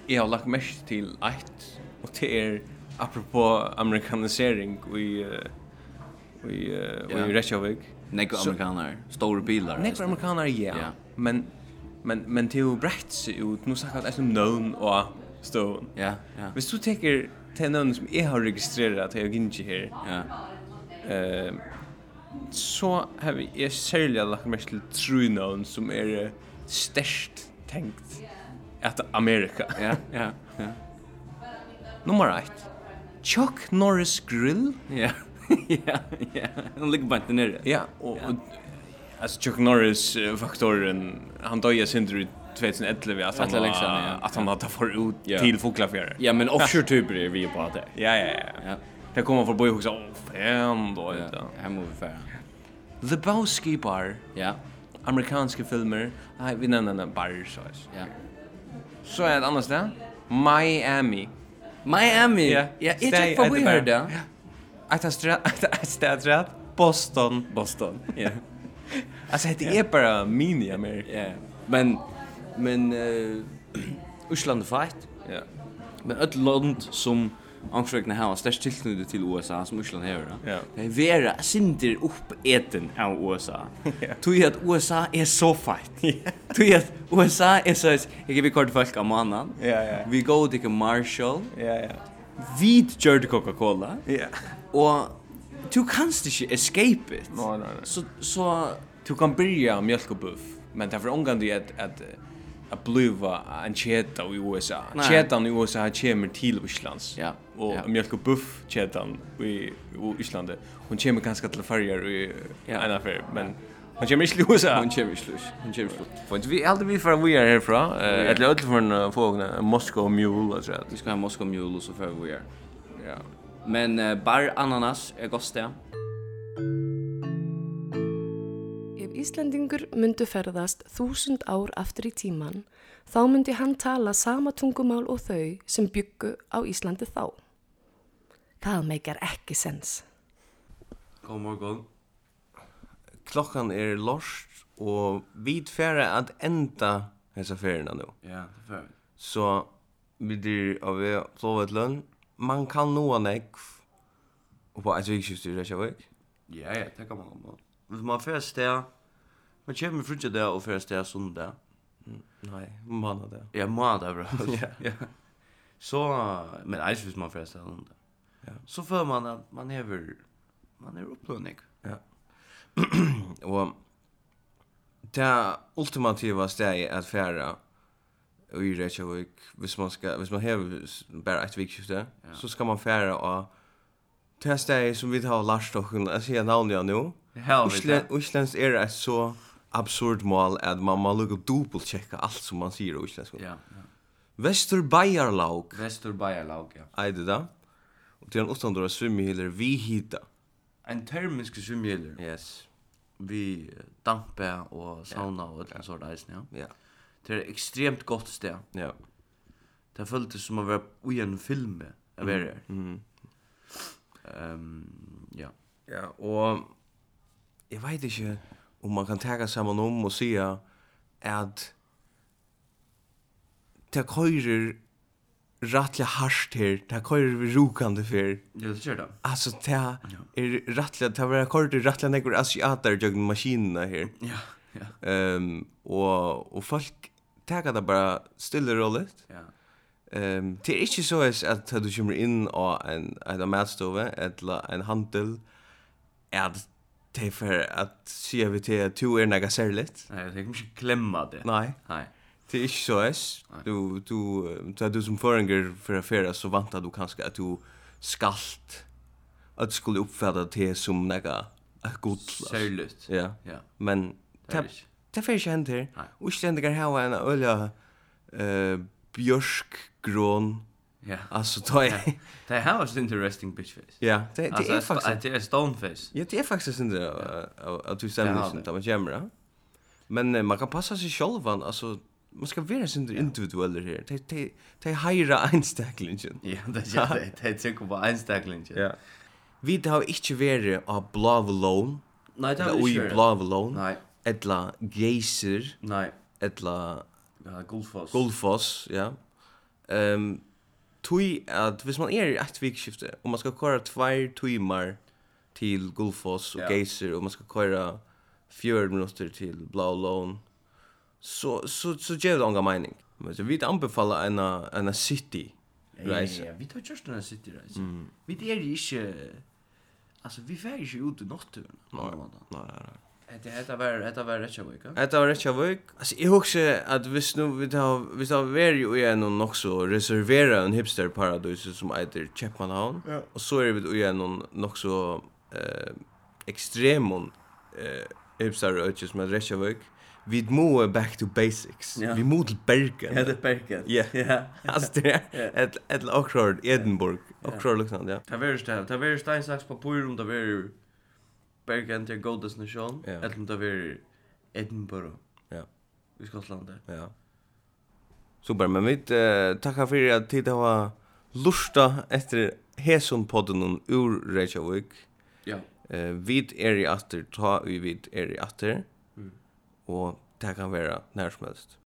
Jag har lagt mest till ett och det är apropå amerikanisering i uh, i uh, i Reykjavik. Nej, amerikaner, stora bilar. Nej, amerikaner ja. Men men men till Brechts ut nu sagt att det är som known och stån. Ja, ja. Hvis du teker til navn som jeg har registreret at jeg ikke her, ja. Eh, så har vi jeg særlig lagt mest til tru navn som er størst tenkt at Amerika. ja, ja, ja. Nummer 1. Chuck Norris Grill. Ja. Ja, ja. Han ligger bare nere. Ja, og, og Alltså Chuck Norris-faktoren, han døg sin sindri 2011 att han var ja. att han hade för ut ja. till Foklafjärde. Ja, men offshore typer är vi på att det. Ja, ja, ja. Ja. Det kommer för boy också. Fan då inte. Här måste vi färra. The Bowski Bar. Ja. Amerikanska filmer. Nej, vi nämner den bar så. Ja. Så är det annars där. Miami. Miami. Ja, yeah, it's like for we heard där. Att han strätt, att han Boston. Boston, ja. Alltså det är bara mini-Amerika. Ja, men men eh Island fight. Ja. Men ett land som Ankrøkna har en størst tilknyttet til USA som Island har. Ja. Det er vera sindir oppeten av USA. Tui at USA er så feit. Tui at USA er så... Jeg gir vi kort folk av mannen. Ja, ja. Vi går til Marshall. Ja, ja. Vi gjør Coca-Cola. Ja. Og du kanst ikke escape it. Nei, nei, nei. Så... Du kan byrja mjölk og buff, men det er for omgang du at... at att bliva en cheta i USA. Ketan i USA har kommer till Islands. Ja. Och ja. mjölk och buff ketan i i Island. Hon kommer ganska till färger i ja. en affär, men Hon kommer inte till USA. Hon kommer ikke løs. Hon kommer ikke løs. For vi aldri vi fra vi är härifrån. Et løt for en fågna. Moskva Mule altså. Vi skal ha Moscow Mule så før vi er. Ja. Men uh, bar ananas er godt sted. Íslendingur myndu ferðast þúsund ár aftur í tíman, þá myndi hann tala sama tungumál og þau sem byggu á Íslandi þá. Það meikar ekki sens. God morgon. Klokkan er lorst og við færa að enda þessa ferðina nú. Ja, det fer. Så vi dyr av vi flóvetlun. Man kan noa nekv. Og på eitt vikskiftur, er det ikke Ja, ja, det kan man. Hvis man færa sted Man kommer frutje det och först det söndag. Nej, månad det. Ja, månad bra. Ja. Så men eis hvis man först söndag. Ja. Så för man att man är väl man är upplunnig. Ja. och det ultimativa steget att färra och i Reykjavik hvis man ska hvis man hever bare et vikskifte ja. så ska man färra och testa det som vi har lärt oss att säga namn jag nu. Ja, Uslens är et så absurd mål at man må lukke dubbelt checka allt som man sier i utländska. Ja, ja. Vestur Bayerlaug. ja. Är det där? Och det är en åttandora svimmihiler vi hitta. En termisk svimmihiler. Yes. Vi dampa og sauna og et sånt där, ja. Ja. Det er ekstremt godt sted. Ja. Det føltes som å være i en film jeg var her. Mm. Um, ja. Ja, og jeg vet ikke, Och man kan tagga saman om og sia at det körer rattliga harsht her, Det körer vi rukande fyr. Ja, det kör det. Altså, det er rattliga, det var körer rattliga nägor asiater jøgn maskinina her. Ja, ja. Um, og, og folk tagga det bara stille rollet. Ja. Um, det er ikke så at, at du kommer inn och en en matstove eller en handel är det för att se vi till att du är några särligt. Nej, jag tänker inte klämma det. Nej. Nej. Det är inte så es. Du du du du som förenger för affärer så vantar du kanske att du skalt att skulle uppfatta det som några gott särligt. Ja. Ja. Men det får inte hända. Och ständigt har en öliga uh, björskgrån. Ja. Alltså då är det här var interesting bitch face. Ja, det det är faktiskt det är stone face. Ja, det är faktiskt inte att du stämmer inte av jämra. Men man kan passa sig själv alltså man ska vara sin individuell här. Det det det hyra einstaklingen. Ja, det är det. Det tycker på einstaklingen. Ja. Vi har inte varit av blå Lone. Nej, det har vi inte. Blå Lone. Nej. Etla geyser. Nej. Etla Ja, Gullfoss. Gullfoss, ja. Ehm tui at hvis man er i ett vikskifte, og man skal kora tvær tuimar til Gullfoss og ja. Geiser, og man skal køra fjör minutter til Blau Lån, så, så, så, gjør det onga mening. Men så vi anbefaler en, en city reise. Ja, ja, ja, vi tar kjørst en city reise. Mm. Vi er ikke, altså vi fer ikke ut i notturen. Nei, nei, nei. Det heter var det var rätt sjuk. Det var rätt sjuk. Alltså jag husar att visst nu vi har vi var varit ju en nog så reservera en hipster paradis som heter Chapmanhavn. Ja. Och så är vi ju en nog så eh extremon eh hipster öches med rätt sjuk. Vi må back to basics. Vi må til Bergen. Ja, det Bergen. Ja. Ja. Altså det är et ett Oxford Edinburgh. Oxford liksom, ja. Det är värst det. Det är värst en slags papper om det Bergen til god Destination, ja. eller om det var Edinburgh. Ja. I Skottland. Ja. Super, men vi uh, takkar för at tid har lusta etter Hesun podden ur Reykjavik. Ja. Eh vid er i atter, ta vi vid er i atter, Mm. og det kan være nær som helst.